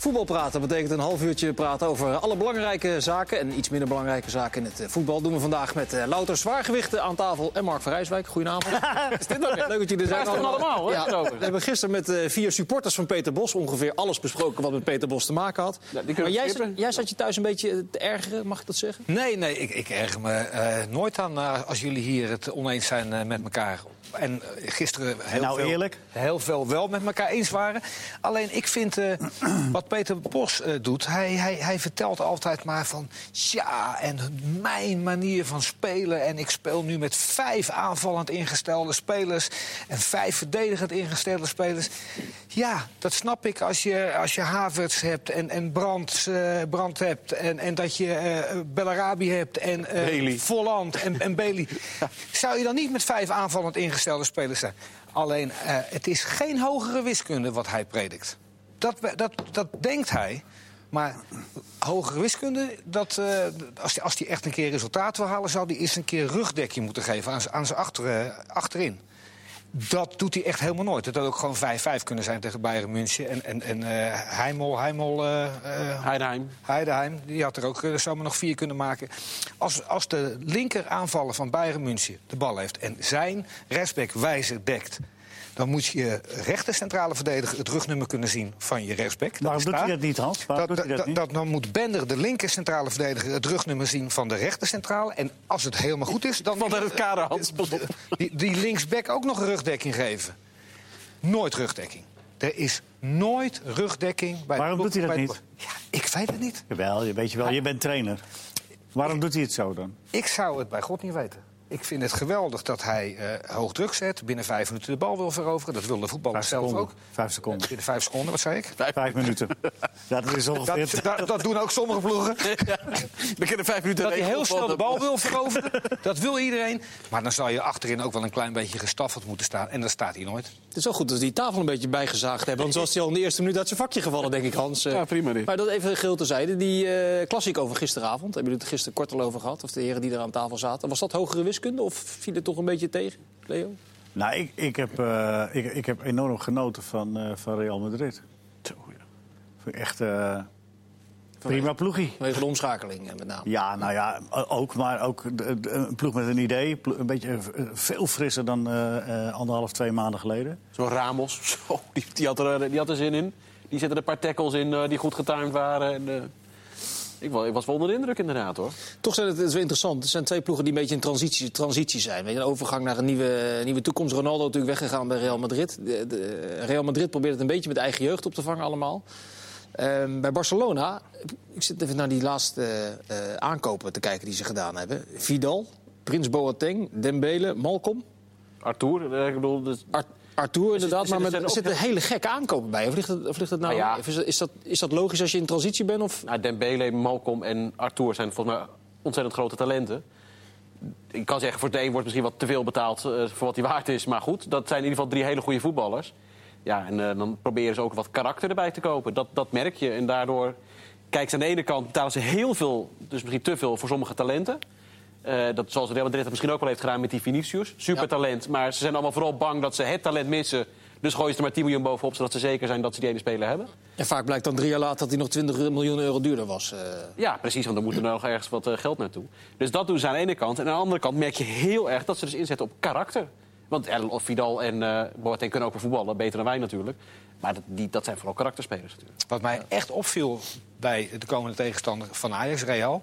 Voetbal praten betekent een half uurtje praten over alle belangrijke zaken. En iets minder belangrijke zaken in het eh, voetbal doen we vandaag met uh, louter zwaargewichten aan tafel. En Mark van Rijswijk, goedenavond. Is dit ook? Leuk dat jullie er zijn. Van allemaal, hoor. Ja, we hebben gisteren met uh, vier supporters van Peter Bos ongeveer alles besproken wat met Peter Bos te maken had. Ja, maar jij, jij zat je thuis een beetje te ergeren, mag ik dat zeggen? Nee, nee, ik, ik erger me eh, nooit aan eh, als jullie hier het oneens zijn eh, met elkaar. En eh, gisteren heel, nou veel, eerlijk? heel veel wel met elkaar eens waren. Alleen ik vind eh, wat Peter Bos eh, doet, hij, hij, hij vertelt altijd maar van... ja, en mijn manier van spelen en ik speel nu met vijf aanvallend ingestelde spelers... en vijf verdedigend ingestelde spelers. Ja, dat snap ik als je, als je Havertz hebt en, en Brandt, Brandt hebt... en, en dat je Bellarabi hebt en. Volland en, en Bailey. Zou je dan niet met vijf aanvallend ingestelde spelers zijn? Alleen, eh, het is geen hogere wiskunde wat hij predikt. Dat, dat, dat denkt hij. Maar hogere wiskunde, dat, eh, als hij als die echt een keer resultaat wil halen... zou hij eerst een keer rugdekje moeten geven aan, aan zijn eh, achterin. Dat doet hij echt helemaal nooit. Het had ook gewoon 5-5 kunnen zijn tegen Bayern München. En, en, en eh, Heimel, Heimel eh, eh, Heidenheim. Heidenheim, die had er ook zomaar nog vier kunnen maken. Als, als de linker aanvaller van Bayern München de bal heeft en zijn rechtsback wijzer dekt... dan moet je rechter centrale verdediger het rugnummer kunnen zien van je rechtsback. Waarom doet hij dat niet, Hans? Waarom Dat, dat dat- niet? dat- dan moet Bender, de linker centrale verdediger, het rugnummer zien van de rechter centrale. En als het helemaal goed is, dan Want uit het kader, Hans, die, die linksback ook nog een rugdekking geven. Nooit rugdekking. Er is nooit rugdekking bij Waarom de doet hij dat niet? Ja, ik weet het niet. Jawel, je weet je wel, je bent trainer. Waarom doet hij het zo dan? Ik zou het bij God niet weten. Ik vind het geweldig dat hij eh, hoog druk zet, binnen vijf minuten de bal wil veroveren. Dat wil de voetballer Vijf zelf seconden. ook. Vijf seconden. Binnen vijf seconden, wat zei ik? Vijf minuten. Ja, dat is ongeveer... Dat, dat, dat doen ook sommige ploegen. We kunnen vijf minuten Dat hij heel snel de bal wil veroveren. Dat wil iedereen. Maar dan zal je achterin ook wel een klein beetje gestaffeld moeten staan. En dat staat hij nooit. Het is wel goed dat ze die tafel een beetje bijgezaagd hebben. Want zoals hij al in de eerste minuut uit zijn vakje gevallen, denk ik, Hans. Eh, Ja, prima dit. Maar dat even geheel terzijde. Die eh klassiek over gisteravond. Hebben jullie het er gisteren kort al over gehad? Of de heren die er aan tafel zaten. Was dat hogere wiskunde of viel het toch een beetje tegen, Leo? Nou, ik, ik, heb, eh, ik, ik heb enorm genoten van, eh, van Real Madrid. Zo, ja. Vind ik echt eh, prima ploegie. Vanwege de omschakeling eh, met name. Ja, nou ja, ook. Maar ook een ploeg met een idee. Een beetje eh, veel frisser dan eh, eh, anderhalf, twee maanden geleden. Zo'n Ramos, zo, die, die, had er, die had er zin in. Die zette er een paar tackles in eh, die goed getimed waren. En, eh, ik, wa- ik was wel onder de indruk inderdaad, hoor. Toch zijn het, het is wel interessant. Er zijn twee ploegen die een beetje in transitie, transitie zijn. Weet je, een overgang naar een nieuwe, nieuwe toekomst. Ronaldo natuurlijk weggegaan bij Real Madrid. De, de- Real Madrid probeert het een beetje met eigen jeugd op te vangen allemaal. Ehm, bij Barcelona, ik zit even naar die laatste eh, aankopen te kijken die ze gedaan hebben. Vidal, Prins Boateng, Dembele, Malcolm, Arthur, eh, ik bedoel... Dus, Ar- Arthur inderdaad. is- Maar is- er ook- zitten hele gekke aankopen bij. Of ligt het, of ligt het nou... Nou ja. is, dat, is dat logisch als je in transitie bent? Of... nou, Dembele, Malcolm en Arthur zijn volgens mij ontzettend grote talenten. Ik kan zeggen, voor de een wordt misschien wat te veel betaald eh, voor wat hij waard is. Maar goed, dat zijn in ieder geval drie hele goede voetballers. Ja, en eh, dan proberen ze ook wat karakter erbij te kopen. Dat, dat merk je. En daardoor, kijk, ze aan de ene kant betalen ze heel veel, dus misschien te veel voor sommige talenten. Eh, dat zoals Real Madrid dat misschien ook wel heeft gedaan met die Vinicius. Supertalent, maar ze zijn allemaal vooral bang dat ze het talent missen. Dus gooien ze er maar 10 miljoen bovenop, zodat ze zeker zijn dat ze die ene speler hebben. En vaak blijkt dan drie jaar later dat hij nog 20 miljoen euro duurder was. eh. Ja, precies, want dan moet er nog ergens wat geld naartoe. Dus dat doen ze aan de ene kant. En aan de andere kant merk je heel erg dat ze dus inzetten op karakter. Want El, Vidal en eh Boateng kunnen ook weer voetballen, beter dan wij natuurlijk. Maar dat, die, dat zijn vooral karakterspelers natuurlijk. Wat mij echt opviel bij de komende tegenstander van Ajax, Real.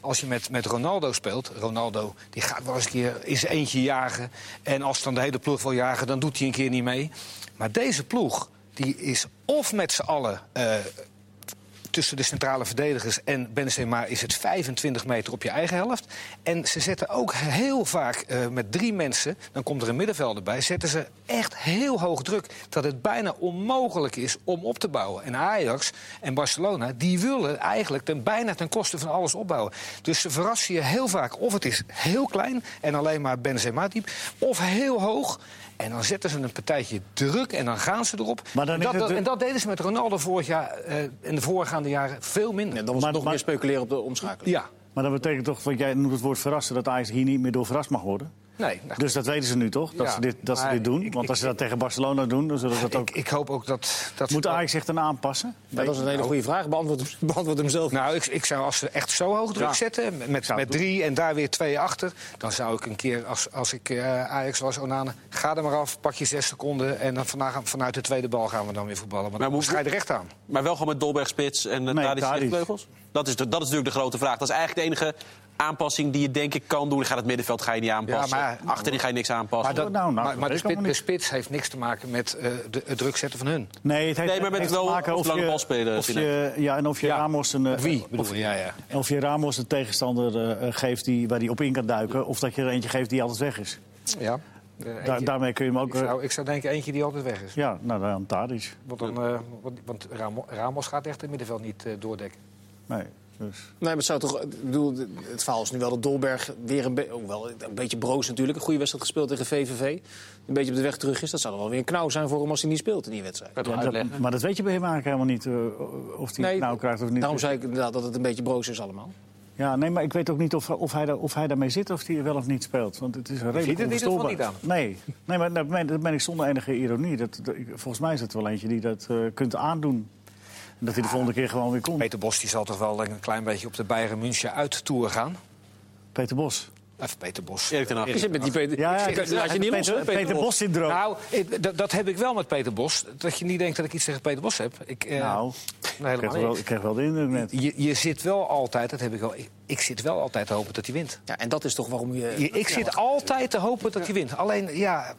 Als je met, met Ronaldo speelt, Ronaldo die gaat wel eens een keer in zijn eentje jagen. En als dan de hele ploeg wil jagen, dan doet hij een keer niet mee. Maar deze ploeg, die is of met z'n allen eh, tussen de centrale verdedigers en Benzema is het 25 meter op je eigen helft. En ze zetten ook heel vaak eh, met drie mensen, dan komt er een middenvelder bij, zetten ze echt heel hoog druk. Dat het bijna onmogelijk is om op te bouwen. En Ajax en Barcelona, die willen eigenlijk ten, bijna ten koste van alles opbouwen. Dus ze verrassen je heel vaak. Of het is heel klein en alleen maar Benzema diep, of heel hoog. En dan zetten ze een partijtje druk en dan gaan ze erop. Maar dan en, dat, het en dat deden ze met Ronaldo vorig jaar eh, in de voorgaande jaren veel minder. Ja, dan was Maar- het nog maar- meer speculeren op de omschakeling. Ja, Maar dat betekent toch, want jij noemt het woord verrassen... dat Ajax hier niet meer door verrast mag worden? Nee, nou, Dus dat weten ze nu toch? Dat Ja, ze dit, dat ze dit doen. ik- Want ik- als ze dat tegen Barcelona doen, dan zullen ze dat ook... ik, ik hoop ook dat... dat Moet Ajax zich dan aanpassen? Ja, dat is een hele goede vraag. Beantwoord, hem- beantwoord hem zelf. Nou, ik, ik zou als ze echt zo hoog druk Ja. zetten, met, met drie en daar weer twee achter... dan zou ik een keer, als, als ik eh, Ajax was, Onana... ga er maar af, pak je zes seconden... en dan vandaag, vanuit de tweede bal gaan we dan weer voetballen. Want Maar dan moet- schrijf je er echt aan. Maar wel gewoon met Dolberg spits en uh, Nee, Tadic. vleugels? Dat is, de, dat is natuurlijk de grote vraag. Dat is eigenlijk de enige aanpassing die je denk ik kan doen. Je gaat het middenveld ga je niet aanpassen. Ja, maar- Achterin ga je niks aanpassen. Maar, dat, nou, nou, maar, de, spits, de spits heeft niks te maken met eh, de, het druk zetten van hun. Nee, het heeft, Nee, maar met heeft wel te maken of of lange je, bal spelen, Of ja, en of je Ramos een... eh, Wie Of, bedoel je? Ja, ja. of je Ramos een tegenstander eh, geeft die, waar hij op in kan duiken... of dat je er eentje geeft die altijd weg is. ja. Da- daarmee kun je hem ook... ik, zou, ik zou denken eentje die altijd weg is. ja, nou dan Tadic. Want, dan, eh, want, want Ramo- Ramos gaat echt het middenveld niet eh, doordekken. Nee, dus... Nee, maar het zou toch. Ik bedoel, het verhaal is nu wel dat Dolberg weer een, be- ook wel een beetje broos natuurlijk. Een goede wedstrijd gespeeld tegen VVV. Een beetje op de weg terug is. Dat zou dan wel weer een knauw zijn voor hem als hij niet speelt in die wedstrijd. Dat- maar dat weet je bij hem eigenlijk helemaal niet, eh, of hij het nou krijgt of niet. Daarom zei ik inderdaad dat het een beetje broos is allemaal. Ja, nee, maar ik weet ook niet of, of, hij, daar, of hij daarmee zit of hij wel of niet speelt. Want het is een redelijk ziet het geval onverstoorbaar- Nee, nee maar dat ben, dat ben ik zonder enige ironie. Dat, volgens mij is het wel eentje die dat eh, kunt aandoen. En dat hij de volgende keer gewoon weer komt. Peter Bos die zal toch wel een klein beetje op de Bayern München uit tour gaan? Peter Bos. Even Peter Bos. Erik ten met die Peter. Ja, ja, ik zeg, laat je niet los, Peter, hè, Peter, Peter Bos. Bos-syndroom. Nou, ik- dat, dat heb ik wel met Peter Bos. Dat je niet denkt dat ik iets tegen Peter Bos heb. Ik, eh, nou, nee, ik helemaal wel, ik kreeg wel de indruk net. Je, je zit wel altijd, dat heb ik wel. Ik, ik zit wel altijd te hopen dat hij wint. Ja, en dat is toch waarom je. Je- ik zit altijd te hopen dat hij wint. Alleen, ja.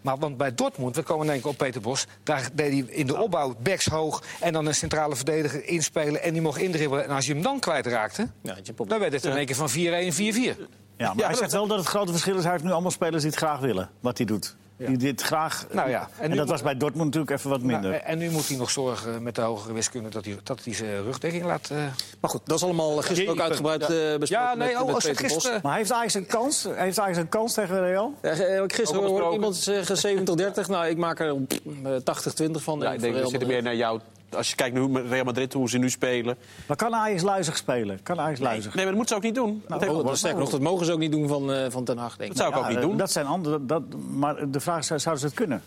Maar want bij Dortmund, we komen denk ik op Peter Bos. Daar deed hij in de opbouw backs hoog. En dan een centrale verdediger inspelen. En die mocht indribbelen. En als je hem dan kwijtraakte. Ja, dan werd het in één keer van 4-1, 4-4. Ja, maar Ja, hij zegt wel dat het grote verschil is. Hij heeft nu allemaal spelers die het graag willen, wat hij doet. Die dit graag... Nou ja, en dat was bij Dortmund natuurlijk even wat minder. Nou, en nu moet hij nog zorgen met de hogere wiskunde dat hij, dat hij zijn rugdekking laat. eh, Maar goed, dat is allemaal gisteren ook uitgebreid eh, besproken Ja, nee, met, oh, met Bos. gisteren. Maar heeft Ajax een kans? Heeft Ajax een kans tegen Real? Ja, eh, ik gisteren hoorde iemand zeggen 70-30. Nou, ik maak er pff, eh, 80-20 van. Ja, eh, ik denk, we zitten meer naar jou. Als je kijkt naar hoe Real Madrid, hoe ze nu spelen. Maar kan Ajax luizig spelen? Kan Ajax luizig? Nee, maar dat moeten ze ook niet doen. dat, Oh, dat, sterker nog, dat mogen ze ook niet doen van, eh, van Ten Hag, denk ik. dat zou ik ook niet doen. Dat zijn andere... Dat, maar de vraag is, zouden ze het kunnen?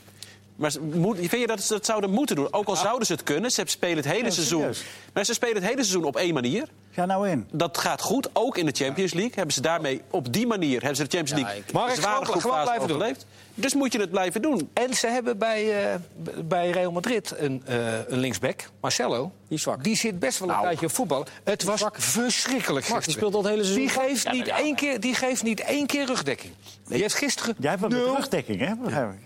Maar moet, vind je dat ze dat zouden moeten doen? Ook al zouden ze het kunnen. Ze spelen het hele Ja, seizoen. serieus. Maar ze spelen het hele seizoen op één manier. Ja, nou in. Dat gaat goed, ook in de Champions League. Hebben ze daarmee op die manier hebben ze de Champions Ja, League ik- Maar ik zware blijven doen. overleefd. Dus moet je het blijven doen. En ze hebben bij, eh, bij Real Madrid een, eh, een linksback, Marcelo. Die is zwak. Die zit best wel een tijdje op voetbal. Het was verschrikkelijk Zwak, die speelt al het hele seizoen. Die geeft, niet één keer, die geeft niet één keer rugdekking. Die heeft gisteren... Jij hebt wat nul- rugdekking, hè?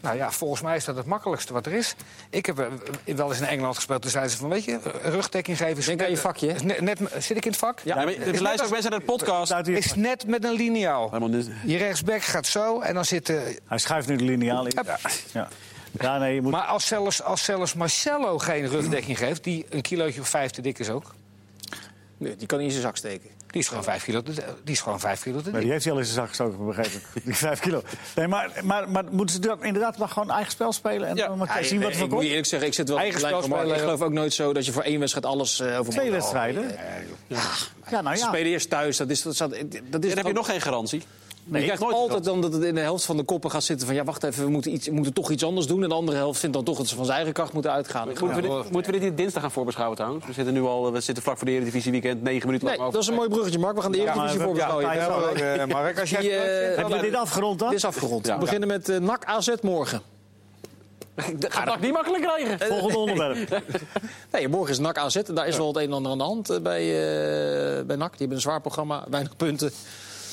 Nou ja, volgens mij is dat het makkelijkste wat er is. Ik heb eh, wel eens in Engeland gespeeld. Toen zeiden ze van, weet je, rugdekking geven... Denk aan je vakje, net- zit ik in het vak? Ja, maar, er luisteren ook mensen naar de podcast. Is net met een liniaal. Je rechtsback gaat zo en dan zit... eh, Hij schuift nu de lineaal in. Ja. Ja, ja nee, je moet... Maar als zelfs, als zelfs Marcelo geen rugdekking geeft... die een kilootje of vijf te dik is ook... Nee, die kan niet in zijn zak steken. Die is gewoon vijf kilo te, die is gewoon vijf kilo te Maar die heeft hij al in zijn zak gestoken, begreep ik. Die vijf kilo. Nee, maar, maar, maar moeten ze dan inderdaad dan gewoon eigen spel spelen? En Ja. dan maar Ja, zien wat er ik van moet je komt? eerlijk zeggen, ik zit wel Eigen spel Mark. Ik spelen. geloof ook nooit zo dat je voor één wedstrijd alles eh over Twee wedstrijden? Ja, nou Ze ja. spelen eerst thuis. Dat is, dat, dat is Dan heb je nog geen garantie. Je krijgt nooit altijd dan dat het in de helft van de koppen gaat zitten van... ja, wacht even, we moeten, iets, we moeten toch iets anders doen. En de andere helft vindt dan toch dat ze van zijn eigen kracht moeten uitgaan. Moeten, we dit, moeten we dit niet dinsdag gaan voorbeschouwen trouwens? We zitten nu al we zitten vlak voor de Eredivisie weekend, negen minuten Nee, lang dat is een mooi bruggetje, Mark. We gaan de Eredivisie maar- voorbeschouwen. ja, eh, Mark, als jij... Die, eh, Heb je dit afgerond dan? Dit is afgerond. Ja. We beginnen met eh NAC AZ morgen. Dat gaat NAC niet makkelijk krijgen. Volgende onderwerp. Nee, morgen is NAC AZ. En daar is wel het een en ander aan de hand bij, eh, bij NAC. Die hebben een zwaar programma, weinig punten.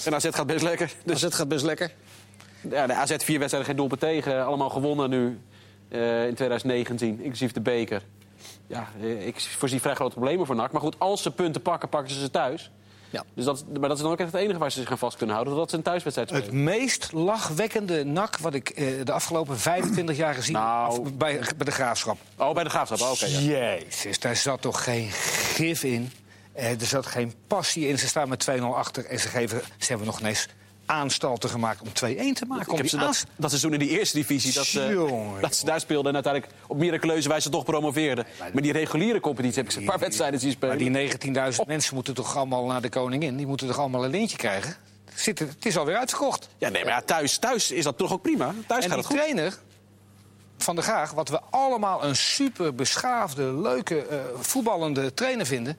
En AZ gaat best lekker. Dus AZ gaat best lekker. ja, de AZ vier wedstrijden geen doelpunt tegen. Allemaal gewonnen nu eh, in 2019, inclusief de beker. Ja, eh, ik voorzie vrij grote problemen voor NAC. Maar goed, als ze punten pakken, pakken ze ze thuis. Ja. Dus dat, maar dat is dan ook echt het enige waar ze zich aan vast kunnen houden. Dat ze een thuiswedstrijd spelen. Het meest lachwekkende nak wat ik eh, de afgelopen 25 jaar gezien Nou. heb bij, bij de graafschap. Oh, bij de Graafschap. Oh, Oké, ja. Jezus, daar zat toch geen gif in. Eh, er zat geen passie in. Ze staan met 2-0 achter en ze, geven, ze hebben nog ineens aanstalten gemaakt om 2-1 te maken. Ik heb ze dat, dat seizoen in die eerste divisie, dat, ze- Jongen, dat ze daar speelden en uiteindelijk op miraculeuze wijze toch promoveerden. Maar die reguliere competitie heb ik ze een paar wedstrijden zien spelen. Maar die 19.000 mensen moeten toch allemaal naar de koningin? Die moeten toch allemaal een lintje krijgen? Zit, het het is alweer uitverkocht. Ja, nee, maar ja, thuis, thuis is dat toch ook prima. Thuis en gaat die het goed. trainer van de Graag, wat we allemaal een super beschaafde, leuke, eh, voetballende trainer vinden...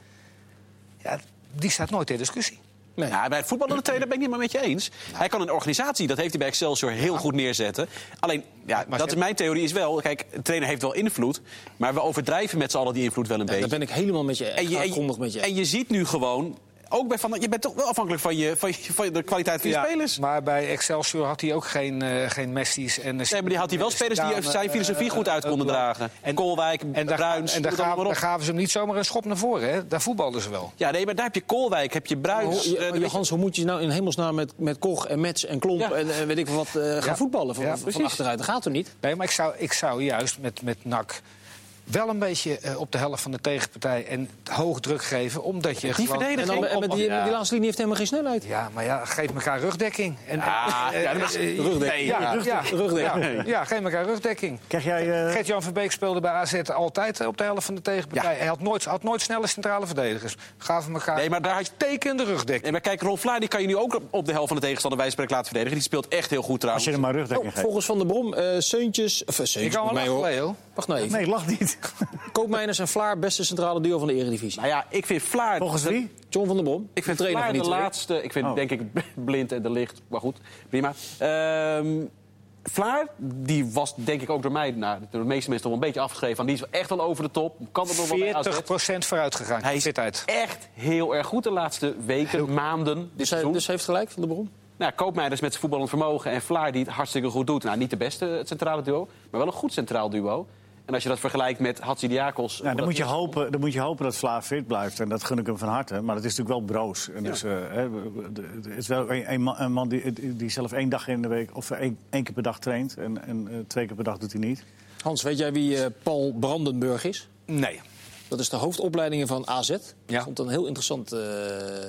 Ja, die staat nooit ter discussie. Ja, bij het voetballende trainer ben ik niet meer met je eens. Hij kan een organisatie, dat heeft hij bij Excelsior heel goed neerzetten. Alleen, ja, Maar dat is mijn theorie is wel... Kijk, een trainer heeft wel invloed, maar we overdrijven met z'n allen die invloed wel een Daar beetje. ben ik helemaal met je. En je, en, grondig met je. en je ziet nu gewoon, ook bij van, je bent toch wel afhankelijk van, je, van, je, van de kwaliteit van je spelers. Maar bij Excelsior had hij ook geen, eh, geen Messi's. En, Nee, maar die had hij wel spelers die zijn filosofie goed uit konden dragen. En Kolwijk, En daar, Bruins, en daar, gaven, daar gaven ze hem niet zomaar een schop naar voren. Hè? Daar voetbalden ze wel. Ja, nee, maar daar heb je Kolwijk, heb je Bruins. Eh, weet je- Hans, hoe moet je nou in hemelsnaam met, met Koch en Mets en Klomp Ja. en, en weet ik veel wat eh, gaan Ja. voetballen van, Ja, van precies. achteruit? Dat gaat er niet. Nee, maar ik zou, ik zou juist met, met NAC wel een beetje eh, op de helft van de tegenpartij en hoog druk geven. Omdat je Die gewoon... verdediging. En, dan, en met die, Ja. die laatste linie heeft helemaal geen snelheid. Ja, maar ja, geef elkaar rugdekking. En, Ah, en- ja, dat is- eh, rugdekking. Ja, Ja, ja, rugdekking. ja, ja, geef elkaar rugdekking. Krijg jij... eh, Gert-Jan van Beek speelde bij AZ altijd op de helft van de tegenpartij. Hij had nooit, had nooit snelle centrale verdedigers. Gaven elkaar Nee, maar daar had je- uitstekende rugdekking. Nee, maar kijk, Rolf Vlaar die kan je nu ook op de helft van de tegenstander spreken laten verdedigen. Die speelt echt heel goed als trouwens. je er maar rugdekking Oh, geeft. volgens Van der Brom, eh Seuntjes... Of Seuntjes, Ik kan wel lachen. Leo. Wacht nou even. Nee, lach niet. Koopmeiners en Vlaar, beste centrale duo van de Eredivisie. Nou ja, ik vind Vlaar... Volgens wie? John van der Brom, Ik vind de trainer Vlaar van de laatste... Ik vind Oh. denk ik blind en de licht, maar goed, prima. Ehm Vlaar, die was denk ik ook door mij, nou, door de meeste mensen toch wel een beetje afgeschreven. Van, die is echt wel over de top. Kan er nog wel bij AZ. 40 vooruit gegaan. Hij is zit uit. echt heel erg goed de laatste weken, maanden, Dus hij, dus heeft gelijk, Van der Brom? Nou, Koopmeijers met zijn voetballend vermogen en Vlaar die het hartstikke goed doet. Nou, niet de beste het centrale duo, maar wel een goed centraal duo. En als je dat vergelijkt met Hatzidiakos... Nou, dan, moet je hopen, dan moet je hopen dat Vlaar fit blijft. En dat gun ik hem van harte. Maar het is natuurlijk wel broos. En dus, eh, het is wel een, een man, die zelf één dag in de week... of één, één keer per dag traint. En, en eh, twee keer per dag doet hij niet. Hans, weet jij wie eh, Paul Brandenburg is? Nee. Dat is de hoofdopleidingen van AZ. Er Ja. stond een heel interessant eh,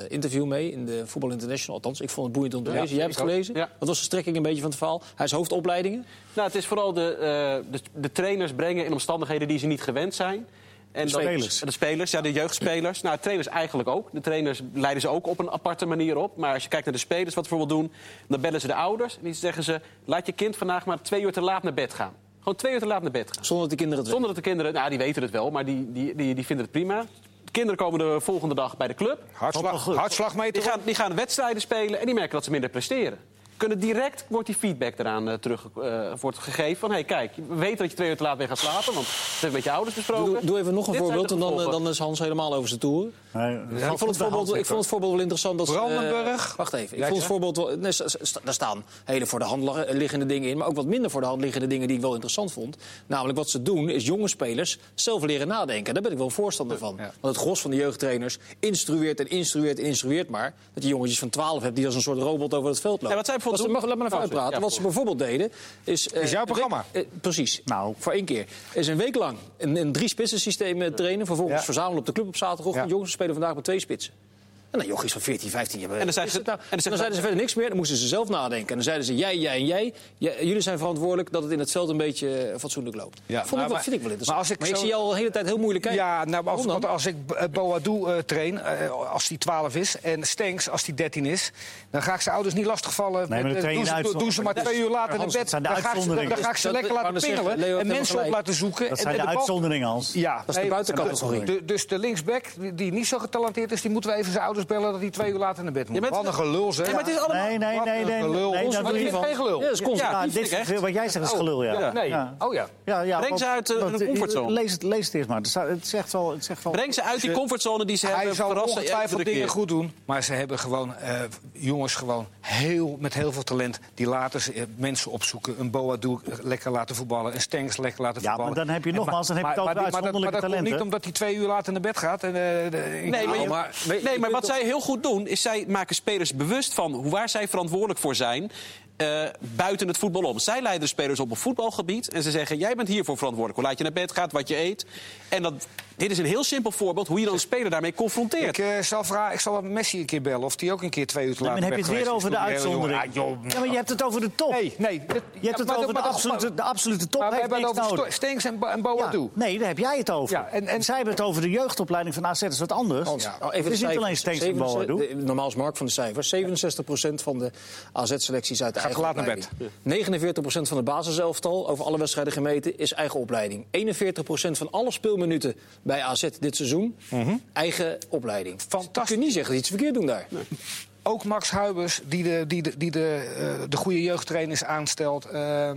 interview mee in de Voetbal International. Althans, ik vond het boeiend om te lezen. Jij hebt het ook. gelezen. Ja. Wat was de strekking een beetje van het verhaal? Hij is hoofdopleidingen. Nou, het is vooral de, eh, de, de trainers brengen in omstandigheden die ze niet gewend zijn. En De dat- spelers. de spelers, ja, de jeugdspelers. Nou, trainers eigenlijk ook. De trainers leiden ze ook op een aparte manier op. Maar als je kijkt naar de spelers, wat we bijvoorbeeld doen... dan bellen ze de ouders en die zeggen ze... laat je kind vandaag maar twee uur te laat naar bed gaan. Gewoon twee uur te laat naar bed gaan. Zonder dat de kinderen het Zonder dat de kinderen... Nou, die weten het wel, maar die, die, die, die vinden het prima. De kinderen komen de volgende dag bij de club. Hartslag, hartslagmeter. Die gaan, die gaan wedstrijden spelen en die merken dat ze minder presteren. Kunnen direct wordt die feedback eraan eh, terug eh, wordt gegeven van hey kijk, we weten dat je twee uur te laat bent gaan slapen, want dat hebben we met je ouders besproken. Doe, doe even nog een Dit voorbeeld en dan, eh, dan is Hans helemaal over zijn toeren. Nee, ik, vond het voorbeeld, ik vond het voorbeeld wel interessant. Dat, ze, eh, Brandenburg. wacht even. Ik vond het voorbeeld wel, nee, daar staan hele voor de hand liggende dingen in. Maar ook wat minder voor de hand liggende dingen die ik wel interessant vond. Namelijk wat ze doen is jonge spelers zelf leren nadenken. Daar ben ik wel een voorstander van. Ja. Want het gros van de jeugdtrainers instrueert en instrueert en instrueert maar. Dat je jongetjes van 12 hebt die als een soort robot over het veld lopen. Ja, wat zij bijvoorbeeld Wat ze- doen- Mag, laat me even Oh, uitpraten. Ja, wat ze bijvoorbeeld deden is... eh, Is jouw week- programma? eh, precies. Nou. Voor één keer. Is een week lang een, een drie spitsen systeem trainen. Vervolgens Ja. verzamelen op de club op zaterdagochtend. Ja. Jongens, spelen vandaag met twee spitsen. En dan jochies van 14, 15 jaar. En dan zeiden ze- nou? en dan zeiden ze verder niks meer. Dan moesten ze zelf nadenken. En dan zeiden ze, jij, jij en jij. jullie zijn verantwoordelijk dat het in het veld een beetje eh, fatsoenlijk loopt. Ja, Vond maar- ik wel, maar- vind ik wel interessant. maar als ik maar ik zie jou al de hele tijd heel moeilijk kijken. Ja, nou, als, want als ik Boadou eh, train, als die 12 is, en Stenks als die 13 is, dan ga ik zijn ouders niet lastigvallen. Nee, maar met, doen, ze, doen ze maar dat twee uur later naar bed. dat zijn de Dan ga, ik ze, dan, uitzonderingen. ga ik ze Dat- lekker dat- laten pingelen en mensen op laten zoeken. Dat zijn de uitzonderingen, Hans. Ja, is de de- Dus de linksback, die niet zo getalenteerd is, die moeten we even zijn ouders bellen dat hij twee uur later naar bed moet. Wat een gelul, zeg. Nee, maar het is allemaal... Nee, nee, nee. een nee, gelul. nee, dat van. geen gelul. Ja, dat is constant. Ik echt. wat jij zegt is gelul, ja. Ja, nee. Ja. Oh ja. Ja, ja, Breng ze uit, hun eh, comfortzone. Lees het, lees het eerst maar. Het zegt wel... Het zegt wel Breng ze uit die comfortzone die ze Hij hebben. zal verrassen ongetwijfeld dingen keer. goed doen. Maar ze hebben gewoon eh, jongens gewoon heel, met heel veel talent... die later ze, eh, mensen opzoeken. Een Boadu lekker laten voetballen. Een Stengs lekker laten Ja, voetballen. maar dan heb je En nogmaals, dan heb je het maar- over maar- maar dat- Maar komt niet omdat hij twee uur later naar bed gaat. En, eh, ik- Nee, maar, Nou, je- maar- weet- nee, maar wat toch- zij heel goed doen, is zij maken spelers bewust van hoe waar zij verantwoordelijk voor zijn. Eh, buiten het voetbal om. Zij leiden de spelers op op voetbalgebied. En ze zeggen: Jij bent hiervoor verantwoordelijk. Hoe laat je naar bed gaat, wat je eet. En dat dit is een heel simpel voorbeeld hoe je dan een speler daarmee confronteert. Ik, eh, zal vragen, ik zal wat Messi een keer bellen of die ook een keer twee uur te Nee, laat maar dan heb je het weer over de uitzondering. Ah, joh. Ja, maar je hebt het over de top. Nee, nee. dat- Je hebt het maar over de absolute, de absolute top. Maar we heeft hebben het niks over Stenks en, en Ja, Boadu. nee, daar heb jij het over. Ja, en- en- Zij hebben het over de jeugdopleiding van AZ. Dat is wat anders. Ja. oh, even het is niet alleen Stenks en 67 Boadu. Normaal is Mark van de cijfers. 67% van de AZ-selectie is uit de Gaat naar opleiding. 49% van de basiselftal over alle wedstrijden gemeten is eigen opleiding. 41% van alle speelminuten bij AZ dit seizoen eigen opleiding. Fantastisch. Je kunt niet zeggen dat iets verkeerd doen daar. Ook Max Huibers, die de, die de, die de, eh, de goede jeugdtrainers aanstelt. eh,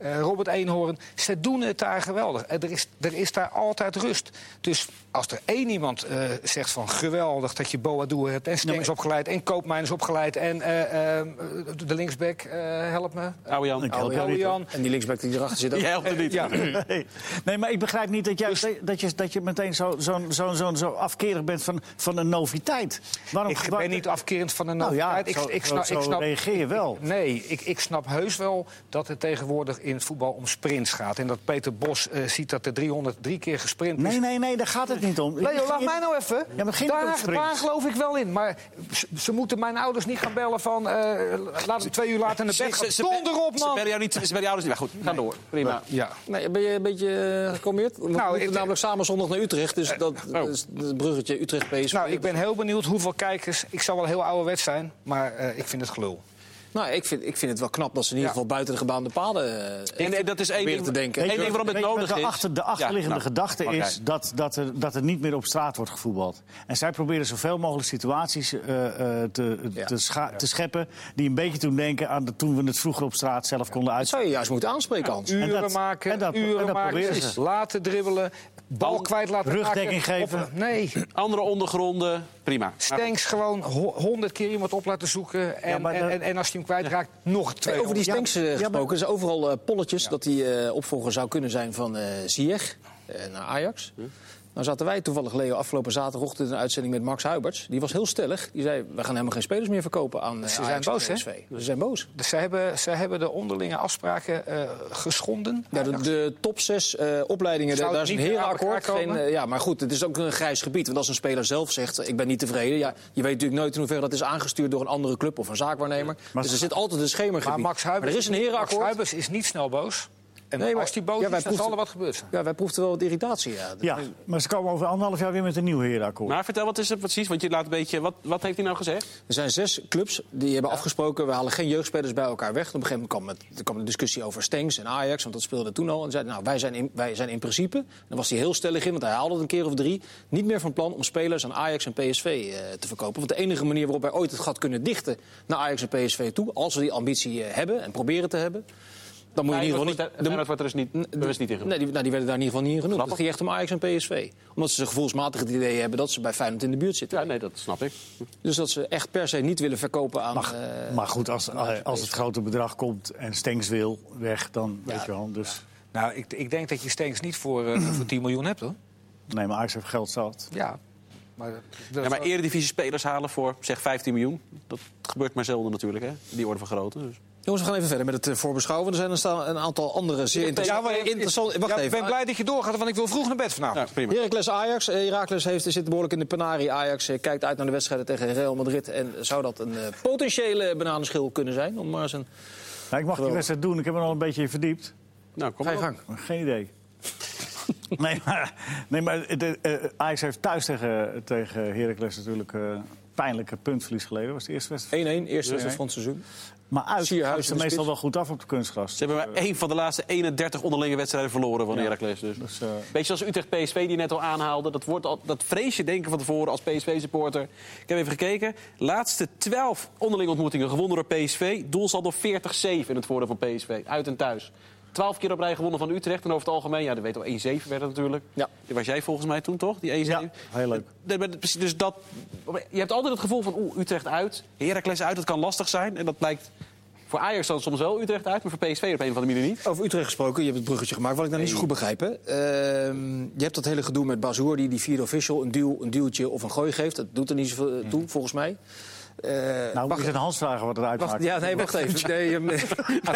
eh, Robert Eenhoorn. Ze doen het daar geweldig. Eh, Er is, er is daar altijd rust. Dus als er één iemand eh, zegt van geweldig dat je Boadu hebt... en Stengs opgeleid en Koopmijn is opgeleid... en de linksback, eh, help me. Oude Jan. En die linksback die erachter zit ook. Jij helpt het niet. Ja, Nee. nee, maar ik begrijp niet dat, jij, Dus- dat, je, dat je meteen zo, zo, zo, zo, zo afkerig bent van, van een noviteit. Waarom, ik ben niet afkerend van de Nou ja, noviteit. zo, ik, ik snap, zo ik snap, reageer je wel. Nee, ik, ik snap heus wel dat het tegenwoordig in het voetbal om sprints gaat. En dat Peter Bos eh, ziet dat er 303 keer gesprint is. Nee, nee, nee, daar gaat het niet om. Leo, laat mij nou even. Ja, maar daar, geloof ik wel in. Maar ze, ze moeten mijn ouders niet gaan bellen van... eh, laat ik twee uur later naar bed gaan. Donder op, Ze man! bellen jou niet, ze bellen jou dus niet. Maar goed, ga door. Prima. Ja. Nee, ben je een beetje uh, gekalmeerd? We Nou, moeten ik- namelijk samen zondag naar Utrecht. Dus dat, oh. is het bruggetje Utrecht-PSV. Nou, ik ben heel benieuwd hoeveel kijkers... Ik zal wel heel ouderwet zijn, maar eh, ik vind het gelul. Nou, ik vind, ik vind het wel knap dat ze in ieder Ja. geval buiten de gebaande paden En, en dat is één proberen ding, te denken. één ding waarom het nodig de is. achter- de achterliggende Ja, nou, gedachte is dat, dat, er, dat er niet meer op straat wordt gevoetbald. En zij proberen zoveel mogelijk situaties eh, eh, te, Ja. te, scha- te scheppen... die een beetje doen denken aan de, toen we het vroeger op straat zelf konden Dat uit. zou je juist moeten aanspreken, Hans. Uren dat- maken, en dat- uren en dat maken. proberen ze. precies. Laten dribbelen, bal kwijt laten rugdekking maken. geven. Op- nee, Andere ondergronden, prima. Stenks gewoon honderd keer iemand op laten zoeken. En, maar en, en, en als hij hem kwijtraakt, nog twee. Hey, over die Stenks gesproken. Er zijn overal eh, polletjes dat hij eh, opvolger zou kunnen zijn van eh Ziyech eh, naar Ajax. Nou zaten wij toevallig, Leo, afgelopen zaterdagochtend in een uitzending met Max Huiberts. Die was heel stellig. Die zei, we gaan helemaal geen spelers meer verkopen aan eh, Ze zijn boos, hè? Ze zijn boos. Dus ze hebben, ze hebben de onderlinge afspraken eh, geschonden. Ja, de, de top zes eh, opleidingen, Zou daar is een herenakkoord. elkaar Geen, ja, maar goed, het is ook een grijs gebied. Want als een speler zelf zegt, ik ben niet tevreden... Ja, je weet natuurlijk nooit in hoeverre dat is aangestuurd door een andere club of een zaakwaarnemer. Maar- dus er zit altijd een schemergebied. maar Max Huibers, er is een Max. Huibers is niet snel boos. En Nee, maar- als die boos ja, is, dan zal er wat gebeuren zijn. Ja, wij proefden wel wat irritatie. Ja. Ja, maar ze komen over anderhalf jaar weer met een nieuw herenakkoord. Maar vertel, wat is het precies? Want je laat een beetje... Wat, wat heeft hij nou gezegd? Er zijn zes clubs die hebben afgesproken... we halen geen jeugdspelers bij elkaar weg. Op een gegeven moment kwam, het, er kwam een discussie over Stengs en Ajax... want dat speelde toen al. En zeiden, nou, wij zijn, in, wij zijn in principe... dan was hij heel stellig in, want hij haalde het een keer of drie... niet meer van plan om spelers aan Ajax en PSV eh, te verkopen. Want de enige manier waarop wij ooit het gat kunnen dichten... naar Ajax en PSV toe, als we die ambitie eh, hebben en proberen te hebben... dan moet je in ieder geval niet... Feyenoord wordt er dus niet, bewust niet in. Nee, die, nou, die werden daar in ieder geval niet in genoemd. Het ging echt om Ajax en PSV. Omdat ze gevoelsmatig het idee hebben dat ze bij Feyenoord in de buurt zitten. Ja, nee, dat snap ik. Dus dat ze echt per se niet willen verkopen aan... Maar, eh, maar goed, als, als het grote bedrag komt en Stenks wil weg, dan weet je wel. Dus, Nou, ik, ik denk dat je Stenks niet voor, eh, voor 10 miljoen hebt, hoor. nee, maar Ajax heeft geld zat. Ja. Maar, dat Ja, maar is- eredivisie spelers halen voor, zeg, 15 miljoen. Dat gebeurt maar zelden natuurlijk, hè? Die orde van grootte. Dus. Jongens, we gaan even verder met het eh, voorbeschouwen. Er zijn een, een aantal andere zeer interessante... Ja, maar- interessant. Wacht ja, ik ben blij dat je doorgaat, want ik wil vroeg naar bed vanavond. Ja, prima. Heracles Ajax. Eh, Heracles heeft, zit behoorlijk in de penarie. Ajax eh, kijkt uit naar de wedstrijden tegen Real Madrid. En zou dat een potentiële bananenschil kunnen zijn? Om maar eens een... Nou, ik mag die wedstrijd doen, ik heb er al een beetje in verdiept. Nou, kom Ga je gang. Geen idee. nee, maar, nee, maar de, Ajax heeft thuis tegen, tegen Heracles natuurlijk eh pijnlijke puntverlies geleden. Was de eerste wedstrijd. 1-1, eerste wedstrijd van het seizoen. Maar uit Sierhuis gaan ze meestal wel goed af op de kunstgras. Ze hebben maar één van de laatste 31 onderlinge wedstrijden verloren van Ja. Heracles. Dus. Dus, eh, Beetje zoals Utrecht-PSV die net al aanhaalde. Dat, wordt al, dat vrees je denken van tevoren als PSV-supporter. Ik heb even gekeken. Laatste 12 onderlinge ontmoetingen gewonnen door PSV. Doelsaldo 40-7 in het voordeel van PSV. Uit en thuis. 12 keer op rij gewonnen van Utrecht. En over het algemeen, ja, dat weet al 1-7 werd het natuurlijk. Ja. Die was jij volgens mij toen, toch? Die 1-7. Ja, heel leuk. Precies, Dus dat, je hebt altijd het gevoel van, oeh, Utrecht uit. Heracles uit, dat kan lastig zijn. En dat blijkt voor Ajax dan soms wel Utrecht uit. Maar voor PSV op een of andere manier niet. Over Utrecht gesproken, je hebt het bruggetje gemaakt. Wat ik nou niet zo goed begrijp. Hè. Ehm, je hebt dat hele gedoe met Bazoer die die vierde official een, duw, een duwtje of een gooi geeft. Dat doet er niet zoveel eh, toe, volgens mij. Eh, Nou, wacht- is het Hans vragen wat eruit wacht, maakt? ja, nee, wacht even. Nee, um, hij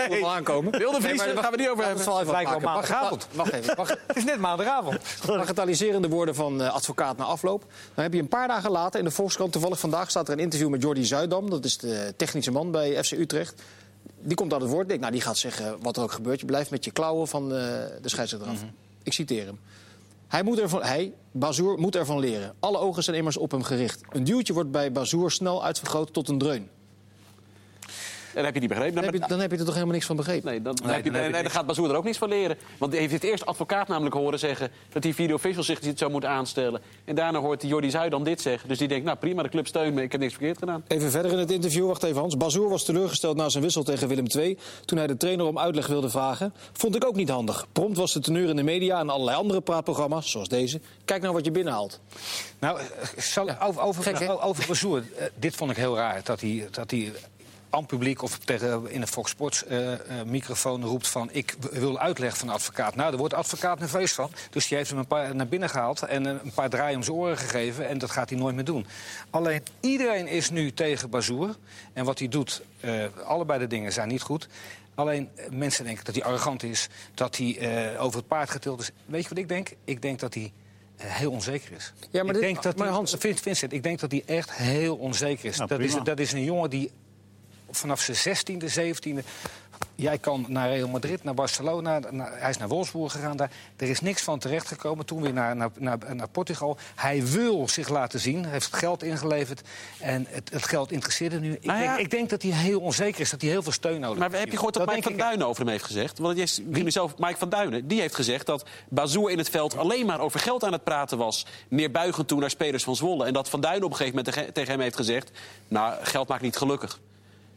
voelt wel aankomen. Wilde Nee, Vries, daar gaan we niet over hebben. het Lijkt wel maandagavond. Wacht, even. Wacht, Het is net maandagavond. bagatelliserende woorden van eh, advocaat na afloop. Dan heb je een paar dagen later in de Volkskrant, toevallig vandaag, staat er een interview met Jordi Zuidam. Dat is de technische man bij FC Utrecht. Die komt aan het woord. Ik denk, nou, die gaat zeggen wat er ook gebeurt. Je blijft met je klauwen van eh, de scheidsrechter af. Ik citeer hem. Hij, moet ervan, hij, Bazoer, moet ervan leren. Alle ogen zijn immers op hem gericht. Een duwtje wordt bij Bazoer snel uitvergroot tot een dreun. En dat heb je niet begrepen. Dan Dan heb je, dan heb je er toch helemaal niks van begrepen? Nee, dan, Nee, heb je, dan heb je dan niks. gaat Bazoer er ook niets van leren. Want die heeft het eerst advocaat namelijk horen zeggen... dat die video official zich zo moet aanstellen. En daarna hoort die Jordi Zuidam dit zeggen. Dus die denkt, nou prima, de club steunt me, ik heb niks verkeerd gedaan. Even verder in het interview, wacht even Hans. Bazoer was teleurgesteld na zijn wissel tegen Willem II... toen hij de trainer om uitleg wilde vragen. Vond ik ook niet handig. Prompt was de teneur in de media en allerlei andere praatprogramma's, zoals deze. Kijk nou wat je binnenhaalt. Nou, eh, over, over, Gek, over Bazoer, eh, dit vond ik heel raar. Dat hij, dat hij aan publiek of tegen, in een Fox Sports eh, eh, microfoon roept van... ik wil uitleg van de advocaat. Nou, daar wordt de advocaat nerveus van. Dus die heeft hem een paar naar binnen gehaald en eh, een paar draaien om zijn oren gegeven. En dat gaat hij nooit meer doen. Alleen, iedereen is nu tegen Bazoer. En wat hij doet, eh, allebei de dingen zijn niet goed. Alleen eh, mensen denken dat hij arrogant is, dat hij eh, over het paard getild is. Weet je wat ik denk? Ik denk dat hij eh, heel onzeker is. Ja, maar ik dit- denk dat maar hij- Hans- Vin- Vincent, ik denk dat hij echt heel onzeker is. Nou, dat, is dat is een jongen die vanaf zijn 16e, 17e. Jij kan naar Real Madrid, naar Barcelona. naar- hij is naar Wolfsburg gegaan. Daar. Er is niks van terechtgekomen. Toen weer naar, naar, naar, naar Portugal. Hij wil zich laten zien. Hij heeft geld ingeleverd. En het, het geld interesseerde nu. Ik, Nou ja. denk, ik denk dat hij heel onzeker is. Dat hij heel veel steun nodig Maar heeft. heb je gehoord dat, Dat Mike van ik- Duinen over hem heeft gezegd? Want het is jullie zelf, Mike van Duinen, die heeft gezegd dat Bazoer in het veld alleen maar over geld aan het praten was. Neerbuigend toe naar spelers van Zwolle. En dat Van Duinen op een gegeven moment tegen hem heeft gezegd: Nou, geld maakt niet gelukkig.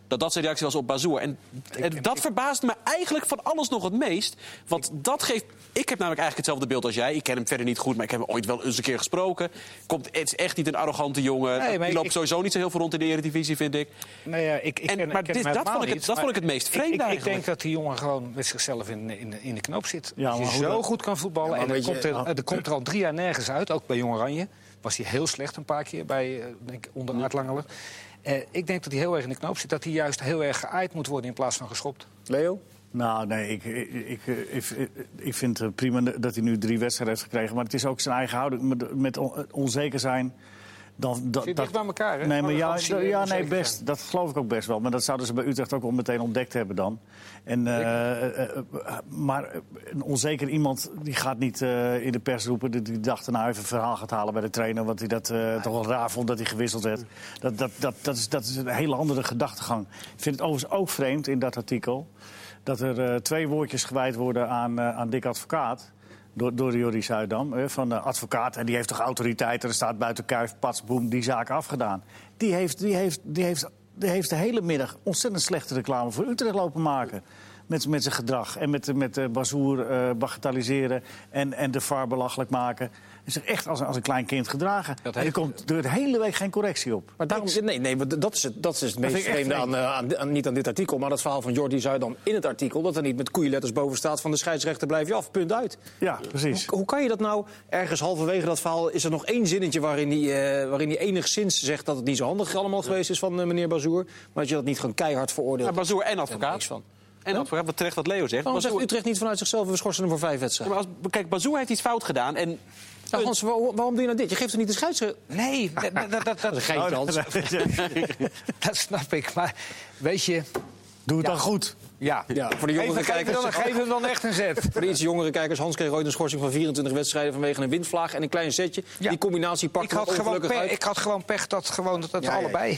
Dat dat zijn reactie was op Bazoer. En, en dat verbaast me eigenlijk van alles nog het meest. Want dat geeft. Ik heb namelijk eigenlijk hetzelfde beeld als jij. Ik ken hem verder niet goed, maar ik heb hem ooit wel eens een keer gesproken. Komt, het is echt niet een arrogante jongen. Nee, Die ik- loopt ik- sowieso niet zo heel veel rond in de Eredivisie, vind ik. Nou ja, ik, ik En- ken, maar ik ken dit- hem dat vond ik het- niet, dat maar vond ik het meest ik- vreemde Ik, ik, eigenlijk. denk dat die jongen gewoon met zichzelf in, in, de- in de knoop zit. Ja, maar zo dat- goed kan voetballen. Ja, en er je- komt, er, er komt er al drie jaar nergens uit, ook bij Jong Oranje. Was hij heel slecht een paar keer bij, eh, denk ik, onder Art Eh, ik denk dat hij heel erg in de knoop zit. Dat hij juist heel erg geaaid moet worden in plaats van geschopt. Leo? Nou, nee, ik, ik, ik, ik, ik vind het prima dat hij nu drie wedstrijden heeft gekregen. Maar het is ook zijn eigen houding. Met, met on- onzeker zijn. Dan, Zit dicht bij elkaar, hè? Nee, maar ja, Arrogantie en ja nee, best. Dat geloof ik ook best wel. Maar dat zouden ze bij Utrecht ook wel meteen ontdekt hebben dan. En, eh, eh, eh, maar een onzeker iemand die gaat niet in de pers roepen... die, die dag daarna even een verhaal gaat halen bij de trainer... want hij dat toch wel raar vond dat hij gewisseld werd. Dat, dat, dat, dat, is, dat is een hele andere gedachtegang. Ik vind het overigens ook vreemd in dat artikel... dat er twee woordjes gewijd worden aan, aan Dick Advocaat... Door, door Jordi Zuidam, van de advocaat. En die heeft toch autoriteit. Er staat buiten kuif, pats, boem, die zaak afgedaan. Die heeft, die, heeft, die, heeft, die heeft de hele middag ontzettend slechte reclame voor Utrecht lopen maken. Met, met zijn gedrag. En met, met de bazoer eh bagatelliseren. En, en de VAR belachelijk maken. En zich echt als, een- als een klein kind gedragen. Dat en er komt er de hele week geen correctie op. Maar daarom, nee, nee, dat is het, dat is het meest vreemde aan, eh, aan, aan- niet aan dit artikel, maar dat verhaal van Jordi Zuidam in het artikel. Dat er niet met koeienletters boven staat van de scheidsrechter blijf je af, punt uit. Ja, precies. Hoe, hoe kan je dat nou, ergens halverwege dat verhaal, is er nog één zinnetje waarin hij eh, waarin hij enigszins zegt dat het niet zo handig allemaal geweest is van meneer Bazoer. Maar dat je dat niet gewoon keihard veroordeelt. Ja, Bazoer en Daar advocaat. niks van. En advocaat, wat terecht wat Leo zegt. Waarom zegt Utrecht niet vanuit zichzelf, we schorsen hem voor vijf Ja, wedstrijden? maar als, kijk, Bazoer heeft iets fout gedaan. En Nou, Hans, waar- waarom doe je nou dit? Je geeft er niet de scheidsrechter... Nee, dat, dat, dat, dat, Dat is een geintje, Hans. dat snap ik. Maar weet je, Doe het dan goed. ja. Ja, voor de jongere Geef, geef, hem kijkers... dan, geef hem dan echt een zet. Voor de iets jongere kijkers, Hans kreeg ooit een schorsing van 24 wedstrijden vanwege een windvlaag en een klein setje. Ja. Die combinatie Ik pakte had, hem gewoon pech, uit. ik had gewoon pech dat, gewoon, dat, dat Ja, ja, ja. allebei...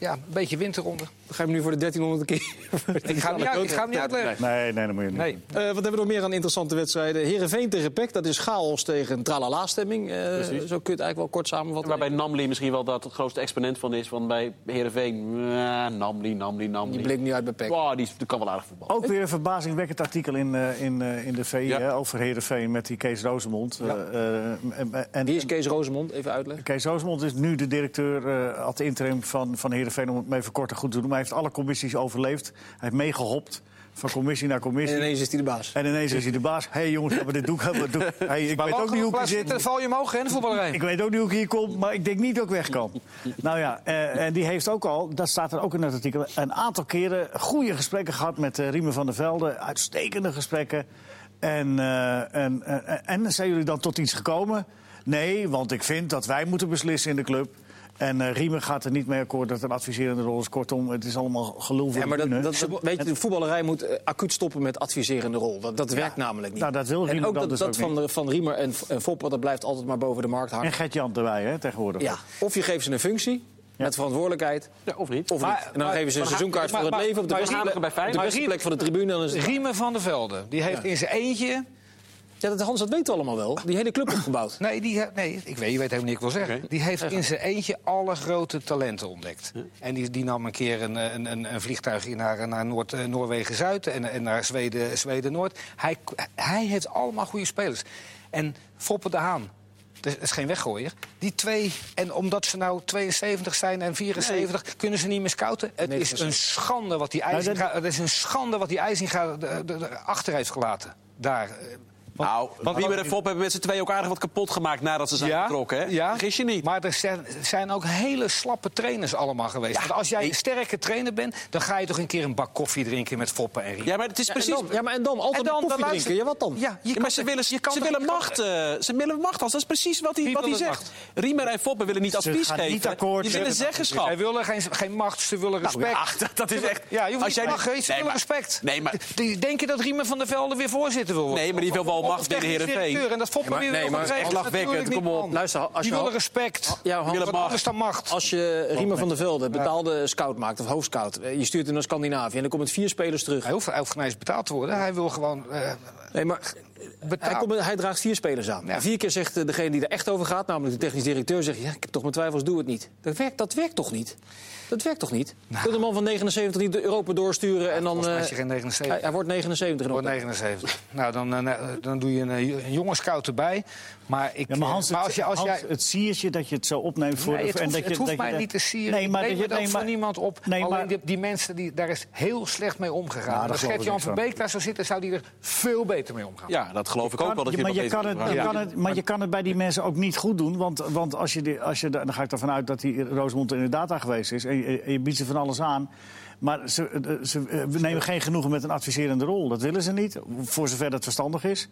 Ja, een beetje winterronde. Dan ga je hem nu voor de 1300 keer. Ik ga, hem uit- ik ga hem niet uitleggen. Nee, nee, dat moet je niet. Nee. Eh, wat hebben we nog meer aan interessante wedstrijden? Herenveen tegen PEC, dat is chaos tegen tralala-stemming. Eh, zo kun je het eigenlijk wel kort samenvatten. waarbij Namli misschien wel dat het grootste exponent van is. Want bij Heerenveen, eh, Namli, Namli, Namli. Die bleek niet uit bij PEC. Oh, die, die kan wel aardig voetballen. Ook weer een verbazingwekkend artikel in, eh, in, eh, in de VI Ja. hè, over Heerenveen met die Kees Rosemond. Ja. Eh, eh, en, en, Wie is Kees Rosemond? Even uitleggen. Kees Rosemond is nu de directeur eh ad interim van, van Heerenveen... om het me even kort en goed te doen. Maar hij heeft alle commissies overleefd. Hij heeft meegehopt van commissie naar En commissie. ineens is hij de baas. En ineens is hij de baas. Hé hey, jongens, gaan we dit doen? Hey, ik Maar weet ook niet hoe ik zit. dan val je omhoog hè, de voetballerij. Ik weet ook niet hoe ik hier kom, maar ik denk niet dat ik weg kan. nou ja, eh, en die heeft ook al, dat staat er ook in het artikel... een aantal keren goede gesprekken gehad met eh, Riemen van der Velde. Uitstekende gesprekken. En, eh, en, en, en zijn jullie dan tot iets gekomen? Nee, want ik vind dat wij moeten beslissen in de club... En eh Riemen gaat er niet mee akkoord dat een adviserende rol is. Kortom, het is allemaal gelul voor Ja, maar de dat, dat, dat- weet je, de voetballerij moet eh, acuut stoppen met adviserende rol. Dat, dat werkt namelijk niet. Nou, dat wil en Riemen ook dan dat, dus dat ook van, de- van Riemer en, en Foppen, dat blijft altijd maar boven de markt hangen. En Gert-Jan erbij, hè, tegenwoordig. Ja, of je geeft ze een functie met verantwoordelijkheid, Ja, of niet. of Maar- niet. En dan maar- geven ze een seizoenkaart maar- voor het maar- leven op de maar beste, bij Feyenoord- de beste plek van de tribune. Dan is Riemen van der Velde, die heeft in zijn eentje... ja, dat, Hans, dat weten we allemaal wel. Die hele club opgebouwd. Nee, die, nee ik weet, je weet helemaal niet wat ik wil zeggen. Die heeft in zijn eentje alle grote talenten ontdekt. En die, die nam een keer een, een, een, een vliegtuigje naar, naar Noord, eh, Noorwegen-Zuid en, en naar Zweden- Zweden-Noord. hij, hij heeft allemaal goede spelers. En Foppe de Haan, dat is geen weggooier. Die twee, en omdat ze nou 72 zijn en 74, kunnen ze niet meer scouten. Het is een schande wat die IJzinga, het is een schande wat die de- achter heeft gelaten. Daar. Nou, want Riemer en Fop hebben met z'n twee ook aardig wat kapot gemaakt nadat ze zijn vertrokken. Hè? Ja, Vergis je niet. Maar er zijn, zijn ook hele slappe trainers allemaal geweest. Want als jij een sterke trainer bent, dan ga je toch een keer een bak koffie drinken met Foppen en Riemen. Ja, maar het is Ja, en precies... dan, ja, maar en dan altijd En dan- koffie dan drinken. luister- Ja, wat dan? Ja, je Ja, kan maar ze willen, je kan ze willen macht. eh, ze willen macht. Dat is precies wat hij, Wie wat hij zegt. Riemer en Foppen willen niet Ze advies gaan geven. niet akkoord Die willen zeggenschap. Zij willen geen, geen macht, ze willen Nou, respect. ja, dat- is echt... Ja, je hoeft niet ze willen respect. Nee, maar... Die- Denk je dat Riemen van der Velde weer voorzitter wil worden? Nee, maar die wil wel macht binnen Heerenveen. En dat Foppen Ja, maar- nee, wil maar echt lachwekkend, kom op. Luister, als Die je- willen respect. Ja, Hans, willen macht. anders dan macht. Als je Riemer van der Velde betaalde scout maakt, of hoofdscout... eh, je stuurt hem naar Scandinavië en dan komen het vier spelers terug. Hij hoeft, hij hoeft geen eens betaald te worden. Hij wil gewoon eh, Nee, maar hij, komt, hij draagt vier spelers aan. Ja. Vier keer zegt degene die er echt over gaat, namelijk de technisch directeur... zegt, ja, ik heb toch mijn twijfels, doe het niet. Dat werkt, dat werkt toch niet? Dat werkt toch niet? Je kunt een man van 79 niet de Europa doorsturen en dan... eh, geen 79. hij, hij wordt 79 in Voor oktober. 79. nou, dan, eh, dan doe je een, eh, een jonge scout erbij. Maar, ik, Ja, maar Hans, maar als, je, als Hans, jij... het siertje dat je het zo opneemt voor... Nee, het en hoeft, dat je, het hoeft dat je mij niet te sieren. Nee, maar ik dat neem je... het Nee, ook maar, voor niemand op. Nee, Alleen maar- die, die mensen, die, daar is heel slecht mee omgegaan. Daar als Gert-Jan van. Verbeek daar zou zitten, zou die er veel beter mee omgaan. Ja, dat geloof ik ook wel. Dat je maar, je kan het, je Ja. kan het, maar je kan het bij die mensen ook niet goed doen. Want, want als je, die, als je, dan ga ik ervan uit dat die Roosmond in de data geweest is. En je, en je biedt ze van alles aan. Maar ze, eh, ze eh, we nemen geen genoegen met een adviserende rol. Dat willen ze niet, voor zover dat verstandig is.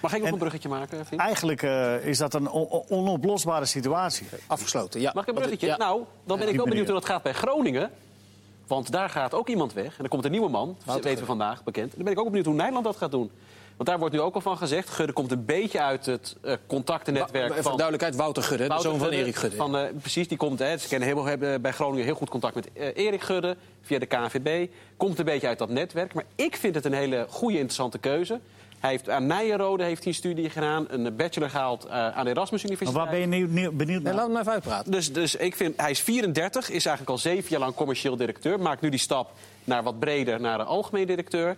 Mag ik nog En- een bruggetje maken, vriend? Eigenlijk eh, is dat een on- on- onoplosbare situatie. Afgesloten, ja. Mag ik een bruggetje? ja. Nou, dan ben ik wel ben benieuwd hoe dat gaat bij Groningen. Want daar gaat ook iemand weg. En er komt een nieuwe man, dat weten we vandaag bekend. En dan ben ik ook benieuwd hoe Nederland dat gaat doen. Want daar wordt nu ook al van gezegd. Gudde komt een beetje uit het eh, contactennetwerk voor van... duidelijkheid, Wouter Gudde, de zoon van Erik Gudde. Van, eh, precies, die komt. Hè, ze kennen heel, hebben bij Groningen heel goed contact met eh, Erik Gudde via de KNVB. Komt een beetje uit dat netwerk. Maar ik vind het een hele goede, interessante keuze. Hij heeft aan Nijenrode heeft hij een studie gedaan, een bachelor gehaald eh, aan de Erasmus Maar Universiteit. waar ben je nieuw- nieuw- benieuwd Nee, naar? laat hem even uitpraten. Dus, dus ik vind, hij is 34, is eigenlijk al zeven jaar lang commercieel directeur. Maakt nu die stap naar wat breder, naar de algemeen directeur.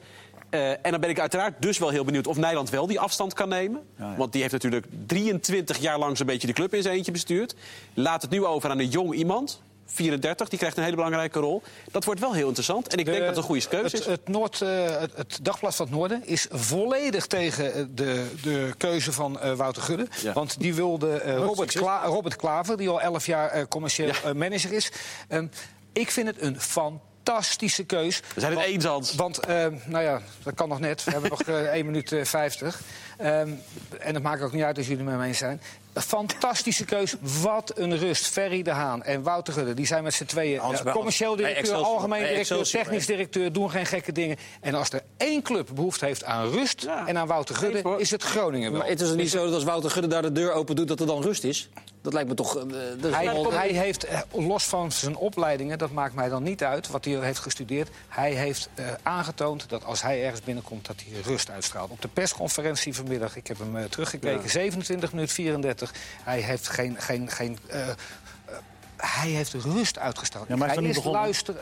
Eh, en dan ben ik uiteraard dus wel heel benieuwd of Nederland wel die afstand kan nemen. Ja, ja. Want die heeft natuurlijk 23 jaar lang zo'n beetje de club in zijn eentje bestuurd. Laat het nu over aan een jong iemand. 34, die krijgt een hele belangrijke rol. Dat wordt wel heel interessant. En ik denk dat het een goede keuze het, is. Het, Noord, eh, het, het Dagblad van het Noorden is volledig tegen eh, de, de keuze van eh, Wouter Gudde. Ja. Want die wilde eh, Robert. Kla- Robert Klaver, die al 11 jaar eh, commercieel manager is. Ehm, ik vind het een fantastische keus. We zijn het Want- eens, Hans. Want, nou ja, dat kan nog net. We hebben nog eh 1 minuut eh, 50. Ehm, en dat maakt ook niet uit als jullie het met me eens zijn. Een fantastische keus. Wat een rust. Ferry de Haan en Wouter Gudde. Die zijn met z'n tweeën Hans, eh, commercieel directeur, algemeen directeur, technisch directeur. Doen geen gekke dingen. En als er één club behoefte heeft aan rust Ja. en aan Wouter Gudde, is het Groningen wel. Maar het is er niet zo dat als Wouter Gudde daar de deur open doet, dat er dan rust is? Dat lijkt me toch... eh, dat Hij, wel- hij heeft, eh, los van zijn opleidingen, dat maakt mij dan niet uit, wat hij heeft gestudeerd. Hij heeft eh, aangetoond dat als hij ergens binnenkomt, dat hij rust uitstraalt. Op de persconferentie vanmiddag, ik heb hem teruggekeken, 27 minuten 34. Hij heeft geen. geen, geen eh, eh, hij heeft rust uitgestraald. Ja, maar hij is hij nog niet is begonnen. luisteren.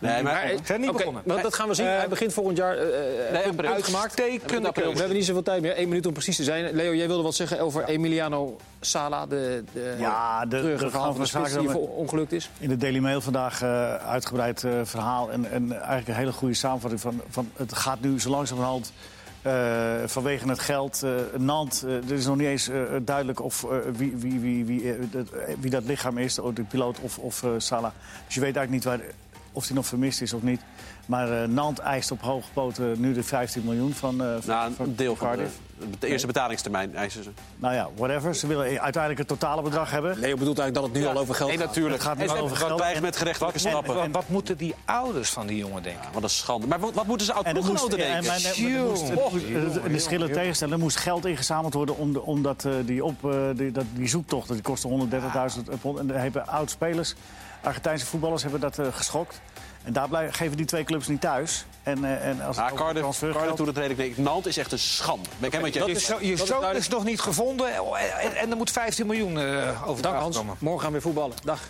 Nee, maar, Hij zijn niet begonnen. maar dat gaan we zien. Hij begint volgend jaar. eh, eh, Nee, april. uitgemaakt. We hebben niet zoveel tijd meer. Eén minuut om precies te zijn. Leo, jij wilde wat zeggen over Emiliano Sala, de, de Ja, de- de verhaal van de spits die ongelukt is. In de Daily Mail vandaag eh, uitgebreid eh, verhaal. En, en eigenlijk een hele goede samenvatting van, van het gaat nu zo langzamerhand. Eh vanwege het geld, eh Nant, eh, er is nog niet eens duidelijk of, wie, wie, wie, wie, dat, wie dat lichaam is, de piloot of, of Salah. Dus je weet eigenlijk niet waar, of hij nog vermist is of niet. Maar eh Nant eist op hoge poten nu de 15 miljoen van, eh, Nou, van een deel van de, Cardiff. de eerste betalingstermijn eisen ze. Nou ja, whatever. Ze willen uiteindelijk het totale bedrag hebben. Leo bedoelt eigenlijk dat het nu al over geld Nee, gaat. natuurlijk. Het gaat nu en over geld. krijgen met gerechtelijke En, strappen. en wat moeten die ouders van die jongen denken? Wat een schande. Maar wat, wat moeten ze En er oud-ploeggenoten en, denken? er moest- jongen, de- schillen tegenstellen. Er moest geld ingezameld worden om, de, om dat, eh, die, op, eh, die, dat, die zoektocht. Die kostte 130.000 pond. En daar hebben oud-spelers, Argentijnse voetballers, hebben dat eh, geschokt. En daar blijven, geven die twee clubs niet thuis. En, eh, en als over Cardiff, Cardiff doet het redelijk. Nantes is echt een schande. Ben ik helemaal met je Je, eens. zo, je dat is zoon is nog niet gevonden en, en er moet 15 miljoen eh over Dank Hans. komen. Morgen gaan we weer voetballen. Dag.